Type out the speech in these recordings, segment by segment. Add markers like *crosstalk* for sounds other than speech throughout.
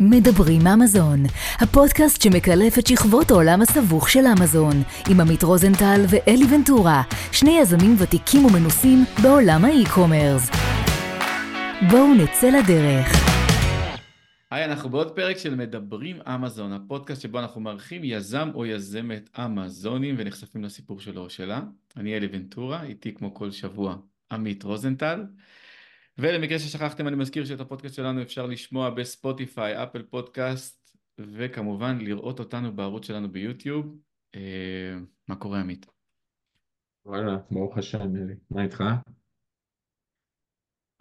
מדברים אמזון, הפודקאסט שמקלף את שכבות העולם הסבוך של אמזון, עם עמית רוזנטל ואלי ונטורה, שני יזמים ותיקים ומנוסים בעולם האי-קומרס. בואו נצא לדרך. היי, אנחנו בעוד פרק של מדברים אמזון, הפודקאסט שבו אנחנו מארחים יזם או יזמת אמזונים ונחשפים לסיפור שלו או שלה. אני אלי ונטורה, איתי כמו כל שבוע עמית רוזנטל. ולמקרה ששכחתם אני מזכיר שאת הפודקאסט שלנו אפשר לשמוע בספוטיפיי, אפל פודקאסט וכמובן לראות אותנו בערוץ שלנו ביוטיוב. אה, מה קורה עמית? וואלה, ברוך השם, אלי. מה איתך?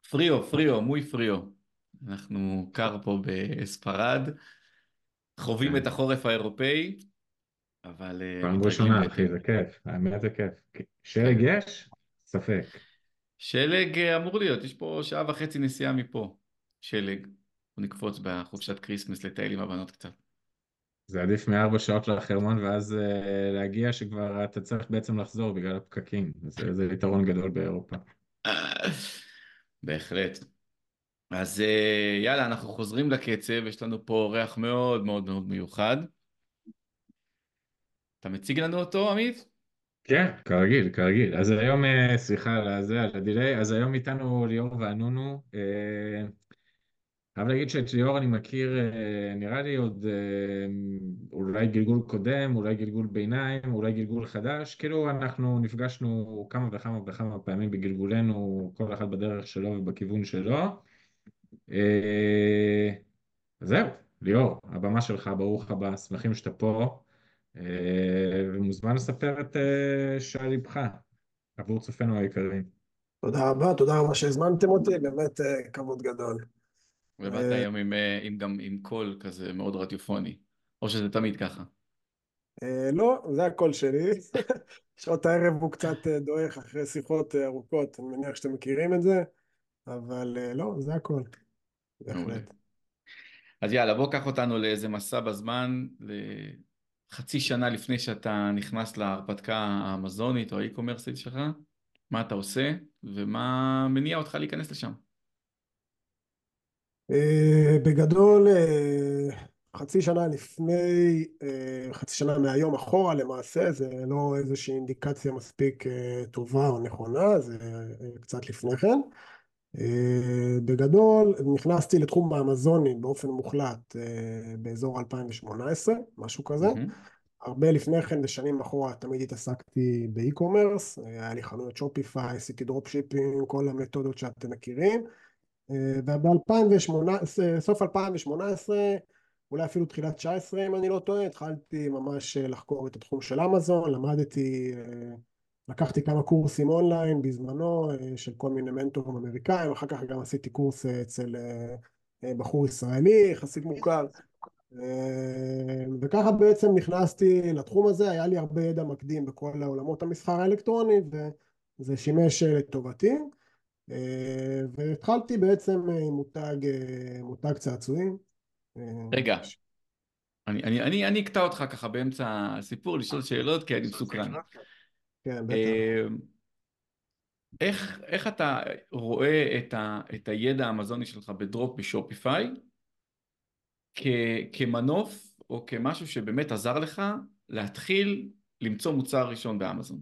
פריו, פריו, מוי פריו. אנחנו קר פה בספרד, חווים כן. את החורף האירופאי, אבל... אה, פעם ראשונה. אחי, זה כיף. האמת זה כיף. שלג יש? ספק. שלג אה, אמור להיות, יש פה שעה וחצי נסיעה מפה, שלג. בוא נקפוץ בחופשת כריסמס לטייל עם הבנות קצת. זה עדיף מארבע שעות לחרמון ואז אה, להגיע שכבר אתה צריך בעצם לחזור בגלל הפקקים. זה, זה יתרון גדול באירופה. בהחלט. אז אה, יאללה, אנחנו חוזרים לקצב, יש לנו פה אורח מאוד מאוד מאוד מיוחד. אתה מציג לנו אותו, עמית? כן, כרגיל, כרגיל. אז היום, אה, סליחה על זה, על הדיליי, אז היום איתנו ליאור ואנונו. אה, חייב להגיד שאת ליאור אני מכיר, אה, נראה לי עוד אה, אולי גלגול קודם, אולי גלגול ביניים, אולי גלגול חדש. כאילו אנחנו נפגשנו כמה וכמה וכמה פעמים בגלגולנו, כל אחד בדרך שלו ובכיוון שלו. זהו, ליאור, הבמה שלך, ברוך הבא, שמחים שאתה פה. אה, ומוזמן לספר את אה, שעל ליבך עבור צופינו היקרים. תודה רבה, תודה רבה שהזמנתם אותי, באמת אה, כבוד גדול. ובאת היום עם, עם גם עם קול כזה מאוד רדיופוני, או שזה תמיד ככה. לא, זה הקול שלי. *laughs* שעות הערב הוא קצת דועך אחרי שיחות ארוכות, אני מניח שאתם מכירים את זה, אבל לא, זה מעולה. בהחלט. אז יאללה, בוא קח אותנו לאיזה מסע בזמן, לחצי שנה לפני שאתה נכנס להרפתקה האמזונית או האי-קומרסית שלך, מה אתה עושה ומה מניע אותך להיכנס לשם. אה, בגדול, אה, חצי שנה לפני, אה, חצי שנה מהיום אחורה למעשה, זה לא איזושהי אינדיקציה מספיק טובה או נכונה, זה קצת לפני כן. אה, בגדול, נכנסתי לתחום האמזונים באופן מוחלט אה, באזור 2018, משהו כזה. מהמם. הרבה לפני כן, בשנים אחורה, תמיד התעסקתי ב e-commerce, אה, היה לי חנויות Shopify, עשיתי drop shipping, כל המתודות שאתם מכירים. וב-2018, סוף 2018, אולי אפילו תחילת 19 אם אני לא טועה, התחלתי ממש לחקור את התחום של אמזון, למדתי, לקחתי כמה קורסים אונליין בזמנו אה, של כל מיני מנטורים אמריקאים, אחר כך גם עשיתי קורס אה, אצל אה, בחור ישראלי, יחסית מוכר, וככה בעצם נכנסתי לתחום הזה, היה לי הרבה ידע מקדים בכל עולמות המסחר האלקטרוני וזה שימש לטובתי. והתחלתי בעצם עם מותג, מותג צעצועים. רגע, אני, אני, אני, אני אקטע אותך ככה באמצע הסיפור לשאול שאלות כי אני מסוקרן. כן, בטח. אה, איך, איך אתה רואה את, ה, את הידע האמזוני שלך ב drop ב Shopify כ, כמנוף או כמשהו שבאמת עזר לך להתחיל למצוא מוצר ראשון באמזון?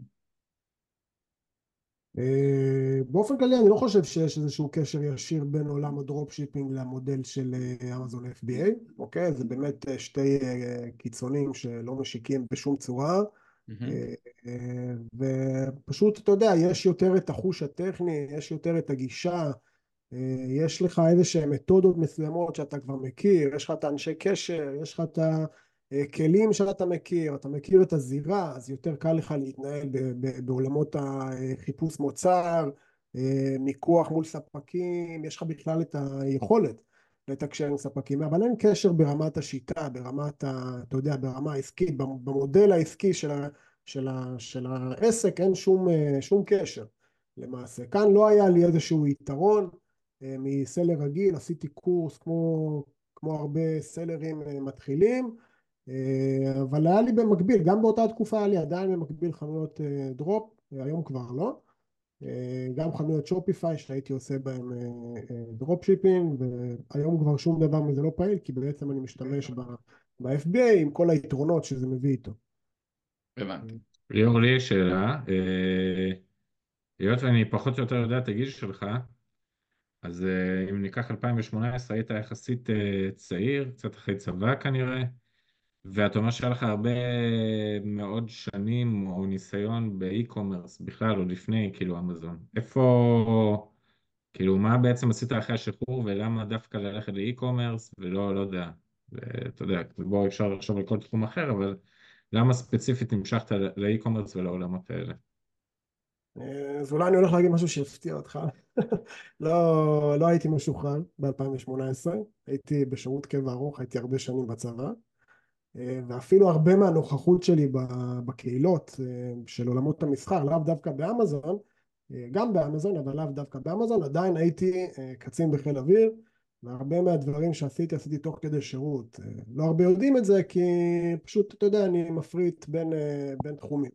אה, באופן כללי אני לא חושב שיש איזשהו קשר ישיר בין עולם ה drop shipping למודל של אה, אמזון FBA, אוקיי? זה באמת אה, שתי קיצונים שלא משיקים בשום צורה. מהמם. אה, ופשוט, אתה יודע, יש יותר את החוש הטכני, יש יותר את הגישה, אה, יש לך איזה שהן מתודות מסוימות שאתה כבר מכיר, יש לך את האנשי קשר, יש לך את הכלים שאתה מכיר, אתה מכיר את הזירה, אז יותר קל לך להתנהל בעולמות החיפוש מוצר, אה, מיקוח מול ספקים, יש לך בכלל את היכולת לתקשר עם ספקים, אבל אין קשר ברמת השיטה, ברמת, ה, אתה יודע, ברמה העסקית, במודל העסקי של, ה, של, ה, של העסק אין שום, אה, שום קשר למעשה. כאן לא היה לי איזשהו יתרון אה, מסלר רגיל, עשיתי קורס כמו, כמו הרבה סלרים אה, מתחילים, אבל היה לי במקביל, גם באותה תקופה היה לי עדיין במקביל חנויות דרופ, היום כבר לא. גם חנויות Shopify שהייתי עושה בהם dropshipping והיום כבר שום דבר מזה לא פעיל כי בעצם אני משתמש ב-FBA עם כל היתרונות שזה מביא איתו. הבנתי. ליאור, לי יש שאלה. היות ואני פחות או יותר יודע את הגיל שלך, אז אם ניקח 2018 היית יחסית צעיר, קצת אחרי צבא כנראה, ואתה אומר שהיה לך הרבה מאוד שנים או ניסיון באי-קומרס בכלל, או לפני כאילו אמזון. איפה, כאילו מה בעצם עשית אחרי השחרור ולמה דווקא ללכת לאי-קומרס ולא, לא יודע, אתה יודע, בוא אפשר לחשוב על כל תחום אחר, אבל למה ספציפית המשכת לאי-קומרס ולעולמות האלה? אז אולי אני הולך להגיד משהו שיפתיע אותך. *laughs* לא, לא הייתי משוחרר ב-2018, הייתי בשירות קבע ארוך, הייתי הרבה שנים בצבא. ואפילו הרבה מהנוכחות שלי בקהילות של עולמות המסחר, לאו דווקא באמזון, גם באמזון, אבל לאו דווקא באמזון, עדיין הייתי קצין בחיל אוויר, והרבה מהדברים שעשיתי, עשיתי תוך כדי שירות. לא הרבה יודעים את זה, כי פשוט, אתה יודע, אני מפריט בין, בין תחומים.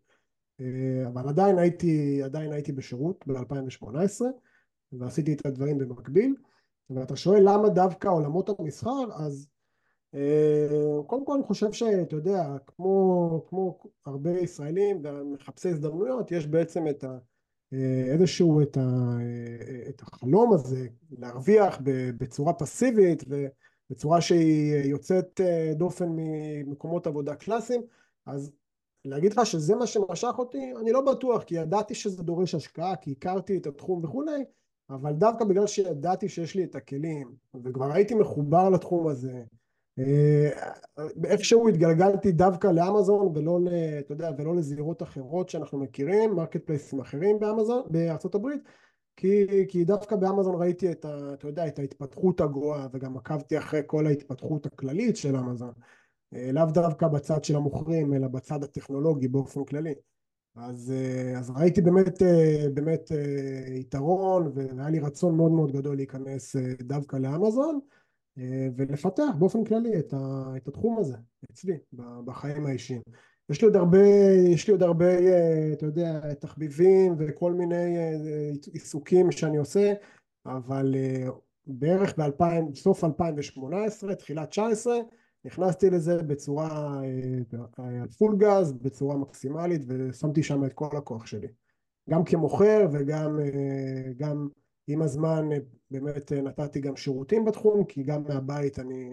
אבל עדיין הייתי, עדיין הייתי בשירות ב-2018, ועשיתי את הדברים במקביל. ואתה שואל למה דווקא עולמות המסחר, אז קודם כל אני חושב שאתה יודע, כמו, כמו הרבה ישראלים ומחפשי הזדמנויות, יש בעצם את ה, איזשהו את, ה, את החלום הזה להרוויח בצורה פסיבית ובצורה שהיא יוצאת דופן ממקומות עבודה קלאסיים, אז להגיד לך שזה מה שמשך אותי, אני לא בטוח, כי ידעתי שזה דורש השקעה, כי הכרתי את התחום וכולי, אבל דווקא בגלל שידעתי שיש לי את הכלים, וכבר הייתי מחובר לתחום הזה, איכשהו התגלגלתי דווקא לאמזון ולא, אתה יודע, ולא לזירות אחרות שאנחנו מכירים, marketplace ים אחרים באמזון, בארצות הברית, כי, כי דווקא באמזון ראיתי את, ה, אתה יודע, את ההתפתחות הגואה וגם עקבתי אחרי כל ההתפתחות הכללית של אמזון, לאו דווקא בצד של המוכרים אלא בצד הטכנולוגי באופן כללי. אז, אז ראיתי באמת, באמת יתרון והיה לי רצון מאוד מאוד גדול להיכנס דווקא לאמזון ולפתח באופן כללי את, ה, את התחום הזה אצלי בחיים האישיים. יש לי עוד הרבה, יש לי עוד הרבה, אתה יודע, תחביבים וכל מיני עיסוקים שאני עושה, אבל בערך בסוף 2018, תחילת 19, נכנסתי לזה בצורה, פול גז, בצורה מקסימלית ושמתי שם את כל הכוח שלי. גם כמוכר וגם גם עם הזמן באמת נתתי גם שירותים בתחום, כי גם מהבית אני,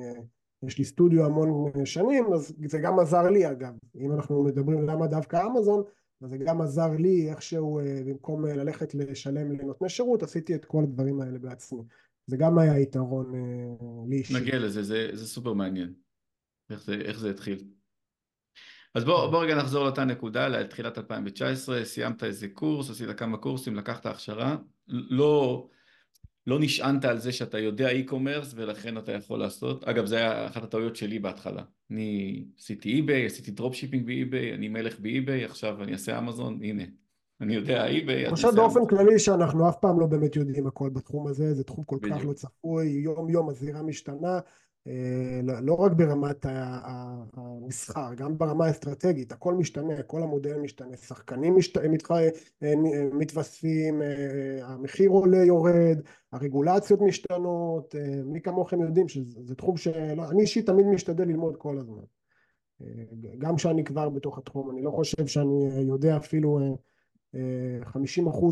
יש לי סטודיו המון שנים, אז זה גם עזר לי אגב. אם אנחנו מדברים למה דווקא אמזון, אז זה גם עזר לי איכשהו, במקום ללכת לשלם לנותני שירות, עשיתי את כל הדברים האלה בעצמי. זה גם היה יתרון לי אישי. נגיע לזה, זה, זה סופר מעניין. איך זה, איך זה התחיל. אז בוא, בוא רגע נחזור לאותה נקודה, לתחילת 2019, סיימת איזה קורס, עשית כמה קורסים, לקחת הכשרה, לא, לא נשענת על זה שאתה יודע e-commerce ולכן אתה יכול לעשות, אגב זה היה אחת הטעויות שלי בהתחלה, אני עשיתי eBay, עשיתי dropshipping ב-eBay, אני מלך ב-eBay, עכשיו אני אעשה אמזון, הנה, אני יודע eBay, אני חושב באופן כללי שאנחנו אף פעם לא באמת יודעים הכל בתחום הזה, זה תחום כל כך לא צפוי, יום יום הזירה משתנה לא רק ברמת המסחר, גם ברמה האסטרטגית, הכל משתנה, כל המודל משתנה, שחקנים מתווספים, המחיר עולה יורד, הרגולציות משתנות, מי כמוכם יודעים שזה תחום שאני אישית תמיד משתדל ללמוד כל הזמן. גם כשאני כבר בתוך התחום, אני לא חושב שאני יודע אפילו 50%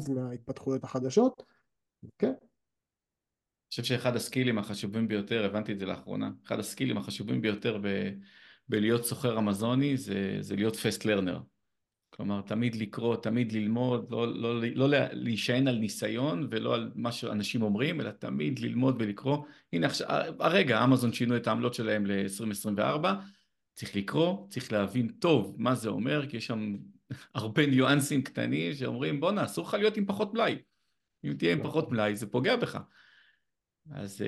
מההתפתחויות החדשות, כן. אני חושב שאחד הסקילים החשובים ביותר, הבנתי את זה לאחרונה, אחד הסקילים החשובים ביותר ב, בלהיות סוחר אמזוני זה, זה להיות פסט לרנר. כלומר, תמיד לקרוא, תמיד ללמוד, לא, לא, לא להישען על ניסיון ולא על מה שאנשים אומרים, אלא תמיד ללמוד ולקרוא. הנה עכשיו, הרגע אמזון שינו את העמלות שלהם ל-2024, צריך לקרוא, צריך להבין טוב מה זה אומר, כי יש שם *laughs* הרבה ניואנסים קטנים שאומרים בואנה, אסור לך להיות עם פחות מלאי. אם תהיה עם פחות מלאי זה פוגע בך. אז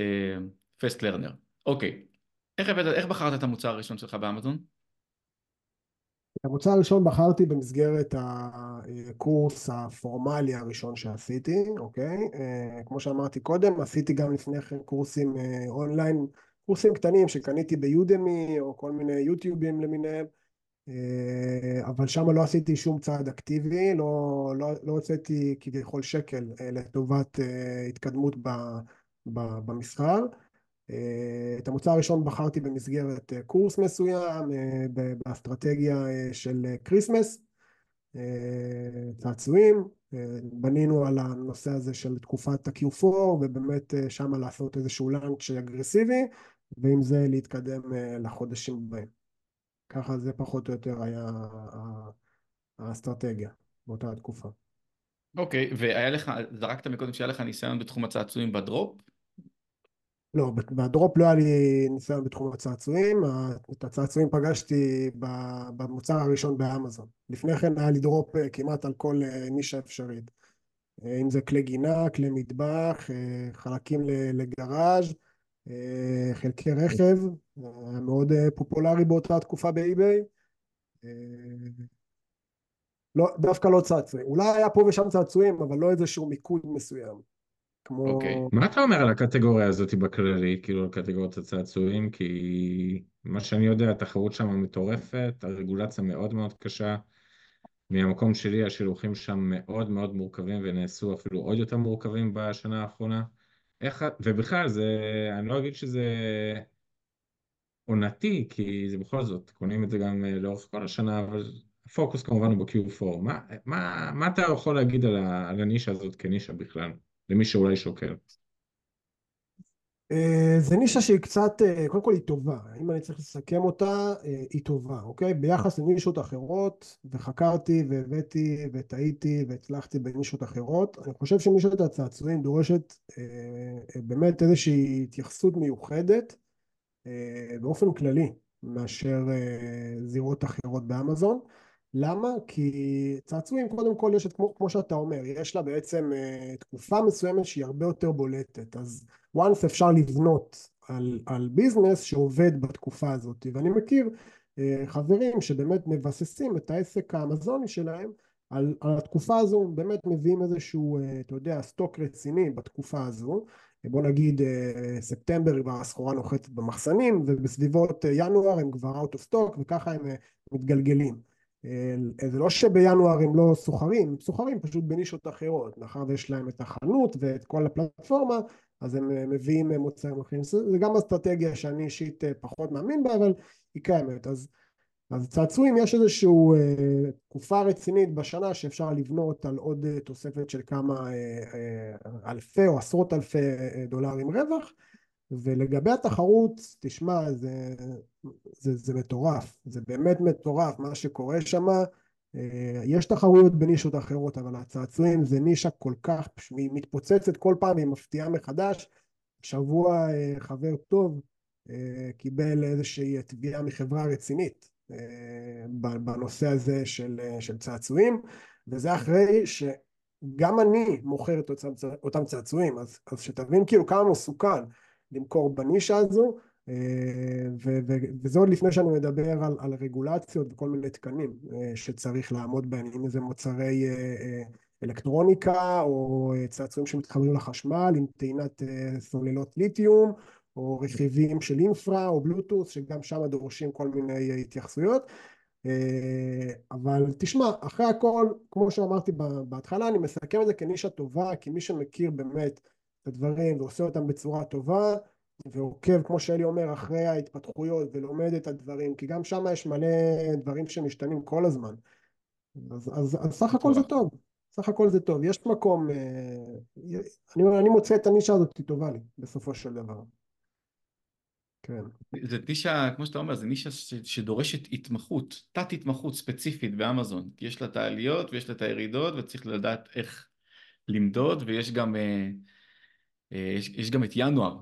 פסט uh, לרנר. אוקיי, איך, איך בחרת את המוצר הראשון שלך באמזון? את המוצר הראשון בחרתי במסגרת הקורס הפורמלי הראשון שעשיתי, אוקיי? Uh, כמו שאמרתי קודם, עשיתי גם לפני כן קורסים uh, אונליין, קורסים קטנים שקניתי ביודמי או כל מיני יוטיובים למיניהם, אבל שם לא עשיתי שום צעד אקטיבי, לא, לא, לא הוצאתי כביכול שקל לטובת התקדמות ב, במסחר. את המוצר הראשון בחרתי במסגרת קורס מסוים באסטרטגיה של כריסמס, צעצועים, בנינו על הנושא הזה של תקופת ה-Q4 ובאמת שם לעשות איזשהו launch אגרסיבי ועם זה להתקדם לחודשים הבאים. ככה זה פחות או יותר היה האסטרטגיה באותה תקופה. אוקיי, okay, והיה לך, זרקת מקודם שהיה לך ניסיון בתחום הצעצועים ב drop? לא, ב drop לא היה לי ניסיון בתחום הצעצועים, את הצעצועים פגשתי במוצר הראשון באמזון. לפני כן היה לי drop אה, כמעט על כל אה, נישה אפשרית. אה, אם זה כלי גינה, כלי מטבח, חלקים לגראז', חלקי רכב, היה מאוד פופולרי באותה תקופה ב eBay. לא, דווקא לא צעצועים. אולי היה פה ושם צעצועים, אבל לא איזשהו מיקוד מסוים. כמו... אוקיי. מה אתה אומר על הקטגוריה הזאת בכללי, כאילו על קטגוריית הצעצועים? כי מה שאני יודע, התחרות שם מטורפת, הרגולציה מאוד מאוד קשה. מהמקום שלי השילוחים שם מאוד מאוד מורכבים ונעשו אפילו עוד יותר מורכבים בשנה האחרונה. איך, ובכלל זה, אני לא אגיד שזה עונתי, כי זה בכל זאת, קונים את זה גם אה, לאורך כל השנה, אבל הפוקוס כמובן הוא ב-Q4. מה, מה, מה אתה יכול להגיד על, על הנישה הזאת כנישה בכלל? למי שאולי שוקל? אה, זה נישה שהיא קצת, אה, קודם כל היא טובה, אם אני צריך לסכם אותה, אה, היא טובה, אוקיי? ביחס לנישות אחרות, וחקרתי והבאתי וטעיתי והצלחתי בנישות אחרות, אני חושב שנישת הצעצועים דורשת באמת איזושהי התייחסות מיוחדת באופן כללי מאשר זירות אחרות באמזון. למה? כי צעצועים קודם כל יש את כמו, כמו שאתה אומר, יש לה בעצם uh, תקופה מסוימת שהיא הרבה יותר בולטת, אז once אפשר לבנות על, על ביזנס שעובד בתקופה הזאת, ואני מכיר uh, חברים שבאמת מבססים את העסק האמזוני שלהם על, על התקופה הזו, באמת מביאים איזשהו, uh, אתה יודע, סטוק רציני בתקופה הזו, בוא נגיד ספטמבר הסחורה נוחתת במחסנים ובסביבות ינואר הם כבר out of stock וככה הם מתגלגלים זה לא שבינואר הם לא סוחרים, הם סוחרים פשוט בנישות אחרות, מאחר ויש להם את החנות ואת כל הפלטפורמה, אז הם אה, מביאים אה, מוצרים אחרים. זה גם אסטרטגיה שאני אישית פחות מאמין בה, אבל היא קיימת. אז, אז צעצועים יש איזושהי תקופה רצינית בשנה שאפשר לבנות על עוד תוספת של כמה אלפי או עשרות אלפי דולרים רווח. ולגבי התחרות, תשמע, זה, זה, זה מטורף, זה באמת מטורף מה שקורה שם. אה, יש תחרויות בנישות אחרות, אבל הצעצועים זה נישה כל כך, היא מתפוצצת כל פעם, היא מפתיעה מחדש. שבוע אה, חבר טוב אה, קיבל איזושהי תביעה מחברה רצינית בנושא הזה של, של צעצועים, וזה אחרי שגם אני מוכר את אותם צעצועים, אז, אז שתבין כאילו כמה מסוכן. למכור בנישה הזו, אה, וזה עוד לפני שאני מדבר על, על רגולציות וכל מיני תקנים אה, שצריך לעמוד בהם, אם זה מוצרי אה, אלקטרוניקה או צעצועים שמתחברים לחשמל עם טעינת סוללות ליתיום או רכיבים של אינפרה או בלוטוס שגם שם דורשים כל מיני התייחסויות. אבל תשמע אחרי הכל כמו שאמרתי בהתחלה אני מסכם את זה כנישה טובה כי מי שמכיר באמת את הדברים ועושה אותם בצורה טובה ועוקב כמו שאלי אומר אחרי ההתפתחויות ולומד את הדברים כי גם שם יש מלא דברים שמשתנים כל הזמן. אז, אז, אז סך הכל זה טוב. סך הכל זה טוב. יש מקום אה, אני, אני מוצא את הנישה הזאת טובה לי בסופו של דבר. כן. זה נישה, כמו שאתה אומר, זה נישה שדורשת התמחות, תת התמחות ספציפית באמזון. יש לה את העליות ויש לה את הירידות וצריך לדעת איך למדוד ויש גם אה, יש, יש גם את ינואר,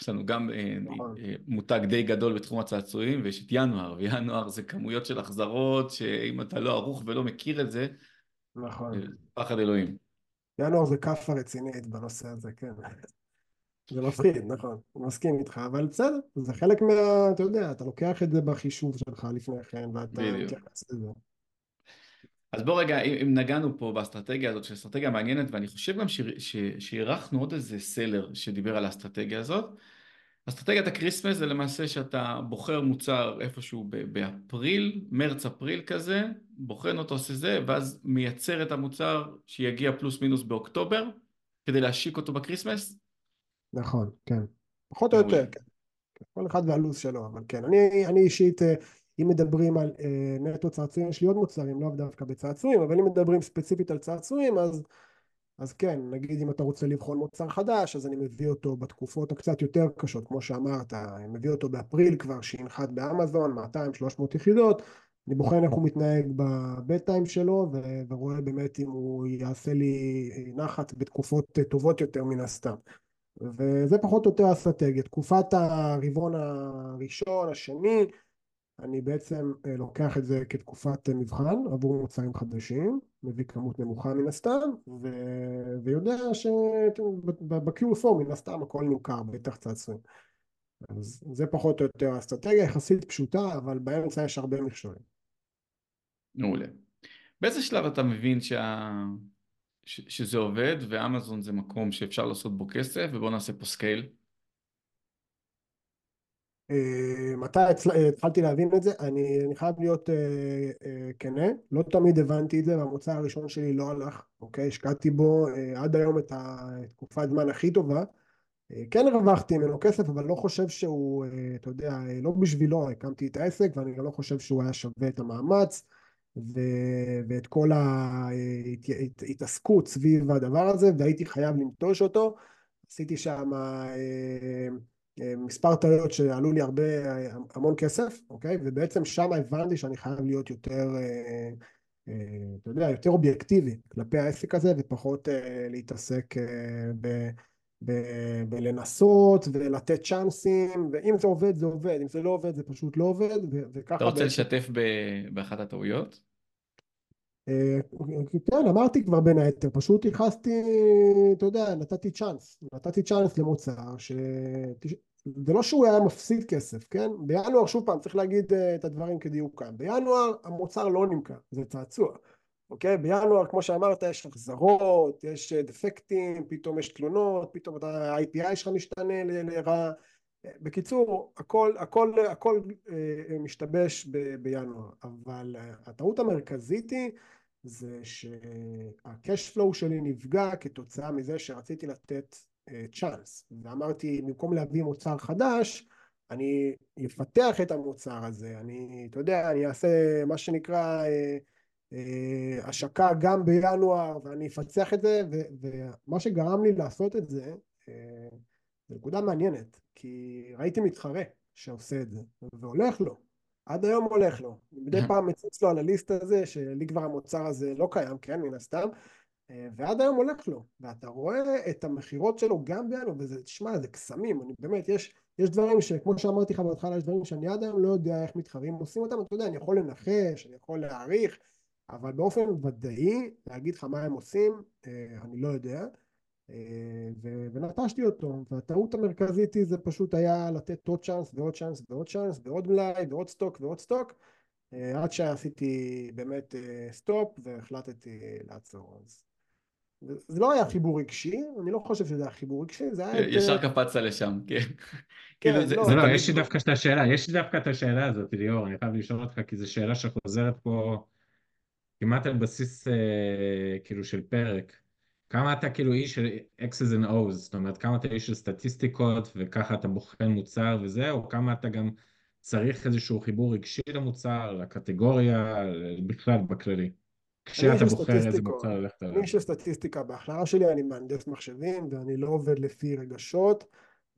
יש לנו גם אה, נכון. אה, מותג די גדול בתחום הצעצועים ויש את ינואר, *laughs* וינואר זה כמויות של החזרות שאם אתה לא ערוך ולא מכיר את זה, נכון. פחד אלוהים. ינואר זה כאפה רצינית בנושא הזה, כן. *laughs* זה מפחיד, נכון, מסכים איתך, אבל בסדר, זה חלק מה... אתה יודע, אתה לוקח את זה בחישוב שלך לפני כן, ואתה מתייחס לזה. אז בוא רגע, אם נגענו פה באסטרטגיה הזאת, שאסטרטגיה מעניינת, ואני חושב גם שאירחנו עוד איזה seller שדיבר על האסטרטגיה הזאת, אסטרטגיית ה Christmas זה למעשה שאתה בוחר מוצר איפשהו באפריל, מרץ-אפריל כזה, בוחן אותו עושה זה, ואז מייצר את המוצר שיגיע פלוס מינוס באוקטובר, כדי להשיק אותו ב Christmas? נכון, כן. פחות או יותר, כן. כל אחד והלו"ז שלו, אבל כן. אני, אני אישית, אה, אם מדברים על אה, נטו צעצועים, יש לי עוד מוצרים, לא דווקא בצעצועים, אבל אם מדברים ספציפית על צעצועים, אז אז כן, נגיד אם אתה רוצה לבחון מוצר חדש, אז אני מביא אותו בתקופות הקצת יותר קשות, כמו שאמרת, אני מביא אותו באפריל כבר, שינחת באמזון, 200-300 יחידות, אני בוחן איך הוא מתנהג בבית טיים שלו, ורואה באמת אם הוא יעשה לי נחת בתקופות טובות יותר מן הסתם. וזה פחות או יותר האסטרטגיה. תקופת הרבעון הראשון, השני, אני בעצם אה, לוקח את זה כתקופת מבחן עבור מוצרים חדשים, מביא כמות נמוכה מן הסתם, ו... ויודע שב-Q4 מן הסתם הכל נמכר, בטח צעצועים. אז זה פחות או יותר האסטרטגיה יחסית פשוטה, אבל באמצע יש הרבה מכשולים. מעולה. באיזה שלב אתה מבין שה... ש... שזה עובד ואמזון זה מקום שאפשר לעשות בו כסף ובוא נעשה פה scale? אה, מתי התחלתי להבין את זה? אני, חייב להיות uh, כנה, לא תמיד הבנתי את זה והמוצא הראשון שלי לא הלך, אוקיי? השקעתי בו עד היום את התקופת זמן הכי טובה כן הרווחתי ממנו כסף אבל לא חושב שהוא, אתה יודע, לא בשבילו הקמתי את העסק ואני לא חושב שהוא היה שווה את המאמץ ו... ואת כל ההתעסקות סביב הדבר הזה והייתי חייב לנטוש אותו עשיתי שם מספר טעויות שעלו לי הרבה, המון כסף, אוקיי? ובעצם שם הבנתי שאני חייב להיות יותר, אה, אה, אתה יודע, יותר אובייקטיבי כלפי העסק הזה ופחות אה, להתעסק ב... ב- בלנסות ולתת צ'אנסים ואם זה עובד זה עובד אם זה לא עובד זה פשוט לא עובד וככה אתה רוצה בעצם... לשתף באחת הטעויות? כן אמרתי כבר בין היתר פשוט ייחסתי אתה יודע נתתי צ'אנס נתתי צ'אנס למוצר ש... זה לא שהוא היה מפסיד כסף, כן? בינואר, שוב פעם, צריך להגיד אה, את הדברים כדיוקם. בינואר המוצר לא נמכר, זה צעצוע, אוקיי? בינואר, כמו שאמרת, יש החזרות, יש אה, דפקטים, פתאום יש תלונות, פתאום ה-IPI שלך משתנה לרע. בקיצור, הכל, הכל, הכל אה, משתבש בינואר, אבל הטעות המרכזית היא זה שה-cash flow שלי נפגע כתוצאה מזה שרציתי לתת צ'אנס ואמרתי במקום להביא מוצר חדש אני אפתח את המוצר הזה. אני אתה יודע אני אעשה מה שנקרא אה, אה, השקה גם בינואר ואני אפצח את זה ומה שגרם לי לעשות את זה אה, זה נקודה מעניינת כי ראיתי מתחרה שעושה את זה והולך לו עד היום הולך לו. מדי פעם מציץ לו על הליסט הזה שלי כבר המוצר הזה לא קיים כן מן הסתם אה, ועד היום הולך לו, ואתה רואה את המכירות שלו גם בינואר, וזה, תשמע, זה קסמים, אני באמת, יש, יש דברים שכמו שאמרתי לך בהתחלה, יש דברים שאני עד היום לא יודע איך מתחרים עושים אותם, אתה יודע, אני יכול לנחש, אני יכול להעריך, אבל באופן ודאי, להגיד לך מה הם עושים, אה, אני לא יודע, אה, ונטשתי אותו, והטעות המרכזית היא זה פשוט היה לתת עוד צ'אנס ועוד צ'אנס ועוד צ'אנס ועוד מלאי ועוד stock ועוד stock, עד שעשיתי באמת סטופ והחלטתי לעצור. אז זה לא היה חיבור רגשי, אני לא חושב שזה היה חיבור רגשי, זה היה... ישר קפצת לשם, כן. כן, *laughs* כאילו לא, לא, יש לי דווקא את השאלה, יש לי דווקא את השאלה הזאת, ליאור, אני חייב לשאול אותך, כי זו שאלה שחוזרת פה כמעט על בסיס אה, כאילו של פרק. כמה אתה כאילו איש של X's and O's, זאת אומרת, כמה אתה איש של סטטיסטיקות, וככה אתה בוחן מוצר וזה, או כמה אתה גם צריך איזשהו חיבור רגשי למוצר, לקטגוריה, בכלל, בכללי. כשאתה בוחר איזה מוצר ללכת עליו. אני של סטטיסטיקה בהכללה שלי, אני מהנדס מחשבים ואני לא עובד לפי רגשות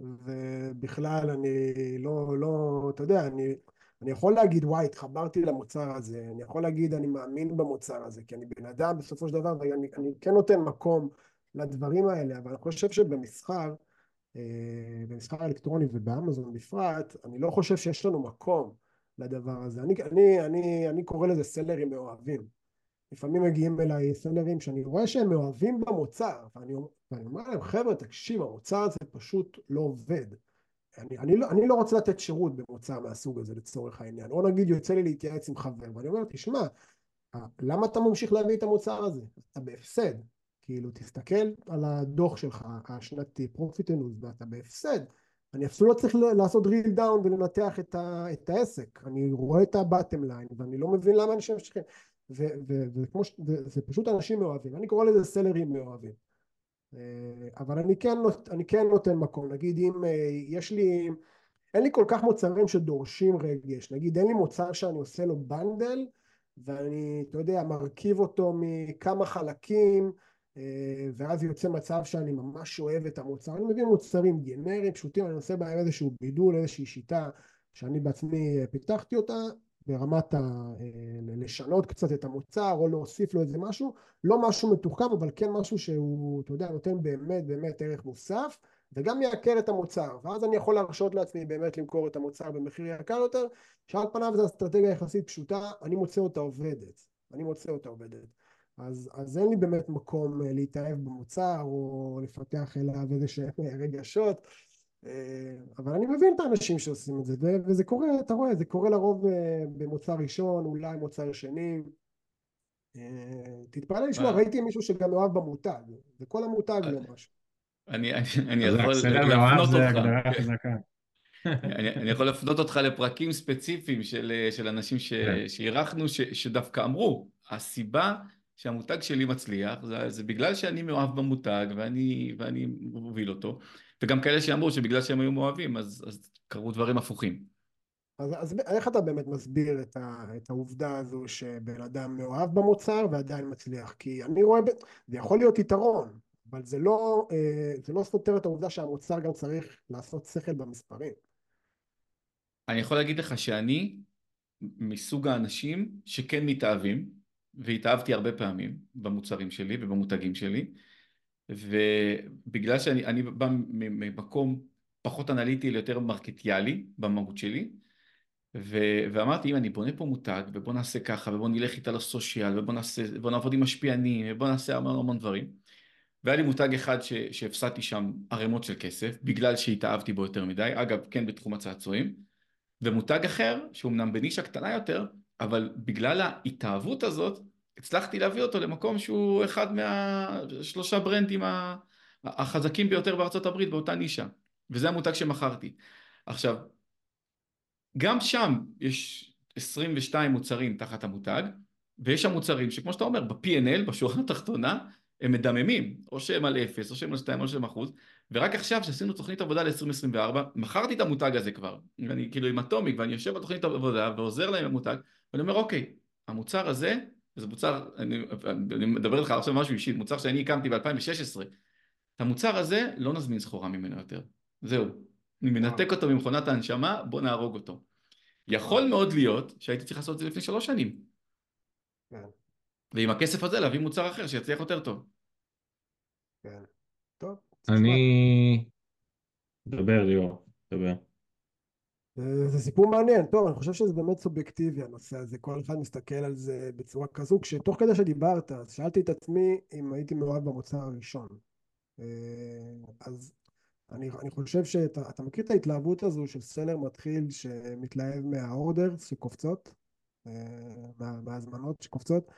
ובכלל אני לא, לא, אתה יודע, אני, אני יכול להגיד וואי התחברתי למוצר הזה, אני יכול להגיד אני מאמין במוצר הזה כי אני בן אדם בסופו של דבר ואני אני כן נותן מקום לדברים האלה אבל אני חושב שבמסחר אה, במסחר אלקטרוני ובאמזון בפרט אני לא חושב שיש לנו מקום לדבר הזה. אני, אני, אני, אני קורא לזה סלרים מאוהבים. לפעמים מגיעים אליי סלרים שאני רואה שהם מאוהבים במוצר ואני, ואני אומר להם חבר'ה תקשיב המוצר הזה פשוט לא עובד אני, אני, לא, אני לא רוצה לתת שירות במוצר מהסוג הזה לצורך העניין. או נגיד יוצא לי להתייעץ עם חבר ואני אומר תשמע למה אתה ממשיך להביא את המוצר הזה? אתה בהפסד. כאילו תסתכל על הדוח שלך השנתי profit and loss ואתה בהפסד. אני אפילו לא צריך לעשות drill down ולנתח את, ה, את העסק, אני רואה את ה-bottom line ואני לא מבין למה אנשים ממשיכים, וזה פשוט אנשים מאוהבים, אני קורא לזה סלרים מאוהבים. אה, אבל אני כן, אני כן נותן מקום, נגיד אם אה, יש לי, אין לי כל כך מוצרים שדורשים רגש, נגיד אין לי מוצר שאני עושה לו bundle ואני, אתה יודע, מרכיב אותו מכמה חלקים אה, ואז יוצא מצב שאני ממש אוהב את המוצר, אני מביא מוצרים גנריים פשוטים, אני עושה בהם איזשהו בידול, איזושהי שיטה שאני בעצמי פיתחתי אותה ברמת ה... אה, לשנות קצת את המוצר או להוסיף לו איזה משהו, לא משהו מתוחכם אבל כן משהו שהוא, אתה יודע, נותן באמת באמת ערך מוסף וגם מייקר את המוצר, ואז אני יכול להרשות לעצמי באמת למכור את המוצר במחיר יקר יותר, שעל פניו זו אסטרטגיה יחסית פשוטה, אני מוצא אותה עובדת, אני מוצא אותה עובדת. אז, אז אין לי באמת מקום אה, להתאהב במוצר או לפתח אליו איזה שהם רגשות. אה, אבל אני מבין את האנשים שעושים את זה וזה קורה, אתה רואה, זה קורה לרוב אה, במוצר ראשון, אולי מוצר שני תתפלא לשמוע, ראיתי מישהו שגם מאוהב במותג, זה כל המותג לא משהו. אני יכול להפנות אותך. אני יכול להפנות אותך לפרקים ספציפיים של אנשים כן. שאירחנו שדווקא אמרו, הסיבה שהמותג שלי מצליח, זה, זה בגלל שאני מאוהב במותג ואני, ואני מוביל אותו, וגם כאלה שאמרו שבגלל שהם היו מאוהבים אז, אז קרו דברים הפוכים. אז, אז איך אתה באמת מסביר את, ה, את העובדה הזו שבן אדם מאוהב במוצר ועדיין מצליח? כי אני רואה, זה יכול להיות יתרון, אבל זה לא, אה, זה לא סותר את העובדה שהמוצר גם צריך לעשות שכל במספרים. אני יכול להגיד לך שאני מסוג האנשים שכן מתאהבים, והתאהבתי הרבה פעמים במוצרים שלי ובמותגים שלי ובגלל שאני בא ממקום פחות אנליטי ליותר מרקטיאלי במהות שלי ו, ואמרתי אם אני בונה פה מותג ובוא נעשה ככה ובוא נלך איתה לסושיאל ובוא נעשה, ובוא נעבוד עם משפיענים ובוא נעשה המון המון דברים. והיה לי מותג אחד שהפסדתי שם ערימות של כסף בגלל שהתאהבתי בו יותר מדי אגב כן בתחום הצעצועים ומותג אחר שהוא אמנם בנישה קטנה יותר אבל בגלל ההתאהבות הזאת, הצלחתי להביא אותו למקום שהוא אחד מהשלושה ברנדים החזקים ביותר בארצות הברית באותה נישה, וזה המותג שמכרתי. עכשיו, גם שם יש 22 מוצרים תחת המותג, ויש שם מוצרים שכמו שאתה אומר, ב-P&L, בשורה התחתונה, הם מדממים, או שהם על 0, או שהם על 2, או שהם אחוז, ורק עכשיו שעשינו תוכנית עבודה ל-2024, מכרתי את המותג הזה כבר, ואני כאילו עם אטומיק, ואני יושב בתוכנית עבודה ועוזר להם במותג, ואני אומר אוקיי, המוצר הזה, זה מוצר, אני, אני מדבר איתך עכשיו משהו אישי, מוצר שאני הקמתי ב-2016, את המוצר הזה לא נזמין סחורה ממנו יותר, זהו, אני מנתק אותו ממכונת ההנשמה, בוא נהרוג אותו. יכול מאוד להיות שהייתי צריך לעשות את זה לפני שלוש שנים. כן. ועם הכסף הזה להביא מוצר אחר שיצליח יותר טוב. כן. טוב. אני... דבר ליאור, דבר. זה סיפור מעניין, טוב אני חושב שזה באמת סובייקטיבי הנושא הזה, כל אחד מסתכל על זה בצורה כזו, כשתוך כדי שדיברת אז שאלתי את עצמי אם הייתי מאוהב במוצר הראשון, אה, אז אני, אני חושב שאתה מכיר את ההתלהבות הזו של סלר מתחיל שמתלהב מהאורדר שקופצות, אה, מה, מההזמנות שקופצות,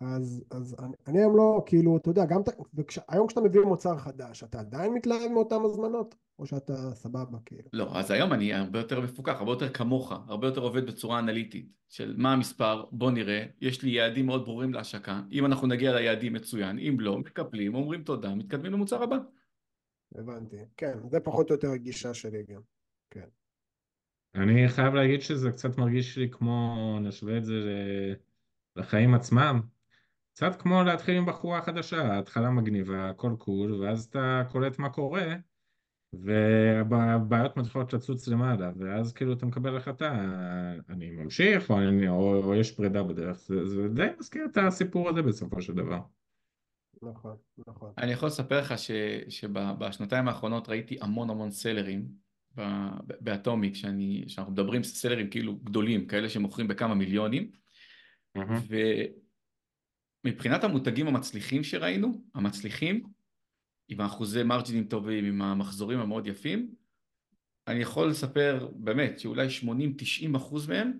אז, אז אני, אני היום לא, כאילו, אתה יודע, גם, וכש, היום כשאתה מביא מוצר חדש, אתה עדיין מתלהב מאותן הזמנות? או שאתה סבבה, כאילו? לא, אז היום אני הרבה יותר מפוקח, הרבה יותר כמוך, הרבה יותר עובד בצורה אנליטית, של מה המספר, בוא נראה, יש לי יעדים מאוד ברורים להשקה, אם אנחנו נגיע ליעדים מצוין, אם לא, מקפלים, אומרים תודה, מתקדמים למוצר הבא. הבנתי, כן, זה פחות או יותר הגישה שלי גם, כן. אני חייב להגיד שזה קצת מרגיש לי כמו, נשווה את זה לחיים עצמם, קצת כמו להתחיל עם בחורה חדשה, התחלה מגניבה, הכל קול, ואז אתה קולט מה קורה, והבעיות מתחילות לצוץ למעלה, ואז כאילו אתה מקבל החלטה, אני ממשיך, או, אני, או, או יש פרידה בדרך, זה, זה די מזכיר את הסיפור הזה בסופו של דבר. נכון, נכון. אני יכול לספר לך שבשנתיים האחרונות ראיתי המון המון סלרים באטומיק, שאני, שאנחנו מדברים סלרים כאילו גדולים, כאלה שמוכרים בכמה מיליונים, mm-hmm. מבחינת המותגים המצליחים שראינו, המצליחים, עם האחוזי מרג'ינים טובים, עם המחזורים המאוד יפים, אני יכול לספר באמת שאולי 80-90 אחוז מהם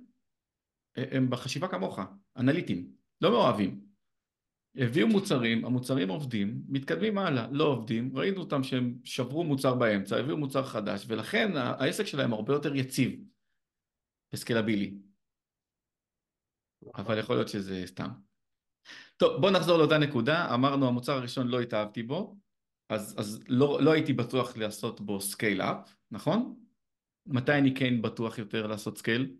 הם בחשיבה כמוך, אנליטים, לא מאוהבים. הביאו מוצרים, המוצרים עובדים, מתקדמים הלאה, לא עובדים, ראינו אותם שהם שברו מוצר באמצע, הביאו מוצר חדש, ולכן העסק שלהם הרבה יותר יציב וסקלבילי. אבל יכול להיות שזה סתם. טוב, בוא נחזור לאותה נקודה, אמרנו המוצר הראשון לא התאהבתי בו, אז, אז לא, לא הייתי בטוח לעשות בו scale up, נכון? מתי אני כן בטוח יותר לעשות scale?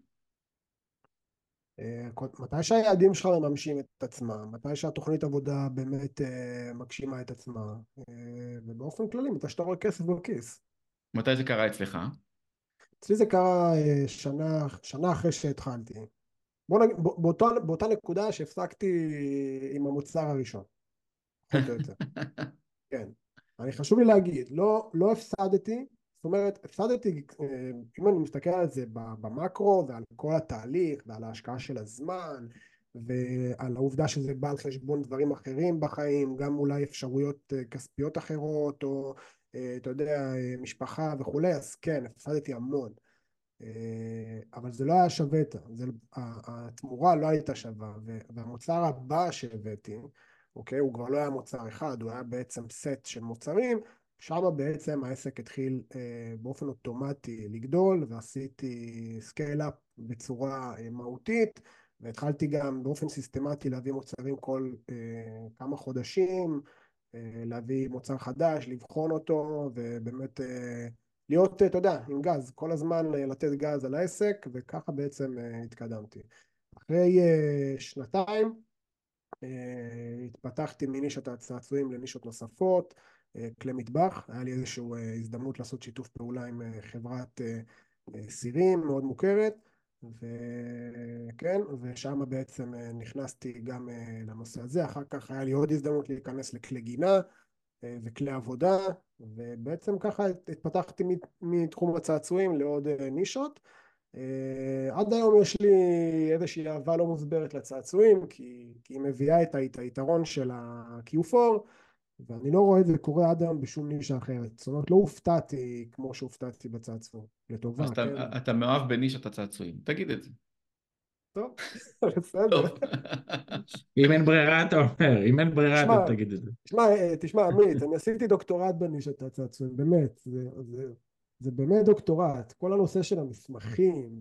אה, מתי שהיעדים שלך מממשים את עצמם, מתי שהתוכנית עבודה באמת אה, מגשימה את עצמה, אה, ובאופן כללי, מתי שאתה רואה כסף בכיס. מתי זה קרה אצלך? אצלי זה קרה שנה, שנה אחרי שהתחלתי. בוא נגיד, באותה, באותה נקודה שהפסקתי עם המוצר הראשון. *laughs* כן. אני חשוב לי להגיד, לא, לא הפסדתי, זאת אומרת, הפסדתי, אה, אם אני מסתכל על זה במקרו ועל כל התהליך ועל ההשקעה של הזמן ועל העובדה שזה בא על חשבון דברים אחרים בחיים, גם אולי אפשרויות אה, כספיות אחרות או אה, אתה יודע, משפחה וכולי, אז כן, הפסדתי המון. אבל זה לא היה שווה זה, התמורה לא הייתה שווה, והמוצר הבא שהבאתי, אוקיי, הוא כבר לא היה מוצר אחד, הוא היה בעצם סט של מוצרים שם בעצם העסק התחיל אה, באופן אוטומטי לגדול ועשיתי scale-up בצורה אה, מהותית והתחלתי גם באופן סיסטמטי להביא מוצרים כל אה, כמה חודשים, אה, להביא מוצר חדש, לבחון אותו ובאמת אה, להיות, אתה יודע, עם גז, כל הזמן אה, לתת גז על העסק וככה בעצם אה, התקדמתי. אחרי אה, שנתיים אה, התפתחתי מנישת הצעצועים לנישות נוספות אה, כלי מטבח, היה לי איזושהי אה, הזדמנות לעשות שיתוף פעולה עם אה, חברת סירים מאוד מוכרת. וכן, ושם בעצם נכנסתי גם לנושא הזה, אחר כך היה לי עוד הזדמנות להיכנס לכלי גינה וכלי עבודה ובעצם ככה התפתחתי מתחום הצעצועים לעוד נישות עד היום יש לי איזושהי אהבה לא מוסברת לצעצועים כי, כי היא מביאה את היתרון של ה-Q4 ואני לא רואה את זה קורה עד היום בשום נישה אחרת. זאת אומרת, לא הופתעתי כמו שהופתעתי בצעצוע, לטובה, אז כן? אתה, אתה מאוהב בנישת הצעצועים, תגיד את זה. טוב, *laughs* בסדר. *laughs* אם אין ברירה אתה אומר, אם אין ברירה אתה תגיד את זה. תשמע, אה, תשמע עמית, אני עשיתי דוקטורט בנישת הצעצועים, באמת, זה, זה, באמת דוקטורט. כל הנושא של המסמכים,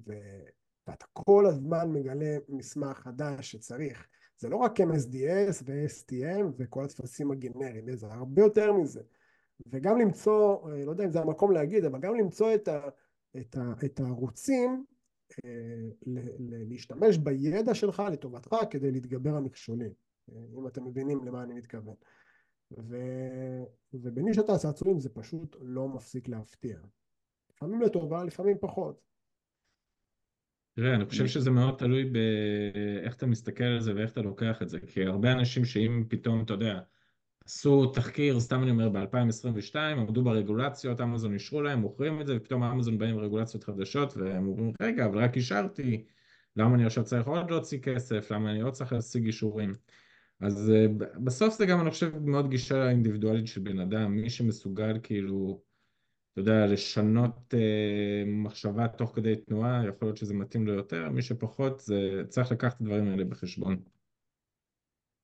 ואתה כל הזמן מגלה מסמך חדש שצריך. זה לא רק MSDS ו-STM וכל הטפסים הגנריים, זה הרבה יותר מזה. וגם למצוא, אה, לא יודע אם זה המקום להגיד, אבל גם למצוא את, ה, את, ה, את הערוצים אה, להשתמש בידע שלך לטובתך כדי להתגבר על מכשולים, אה, אם אתם מבינים למה אני מתכוון. ו... ובנישת הצעצועים זה פשוט לא מפסיק להפתיע. לפעמים לטובה, לפעמים פחות. תראה, אני חושב שזה מאוד תלוי באיך אתה מסתכל על זה ואיך אתה לוקח את זה, כי הרבה אנשים שאם פתאום, אתה יודע, עשו תחקיר, סתם אני אומר, ב-2022, עמדו ברגולציות, אמזון אישרו להם, מוכרים את זה, ופתאום אמזון באים עם רגולציות חדשות, והם אומרים, רגע, אבל רק אישרתי, למה אני עכשיו צריך עוד להוציא כסף, למה אני עוד צריך להשיג אישורים? אז אה, בסוף זה גם, אני חושב, מאוד גישה אינדיבידואלית של בן אדם, מי שמסוגל כאילו אתה יודע, לשנות אה, מחשבה תוך כדי תנועה, יכול להיות שזה מתאים לו יותר, מי שפחות, זה צריך לקחת את הדברים האלה בחשבון.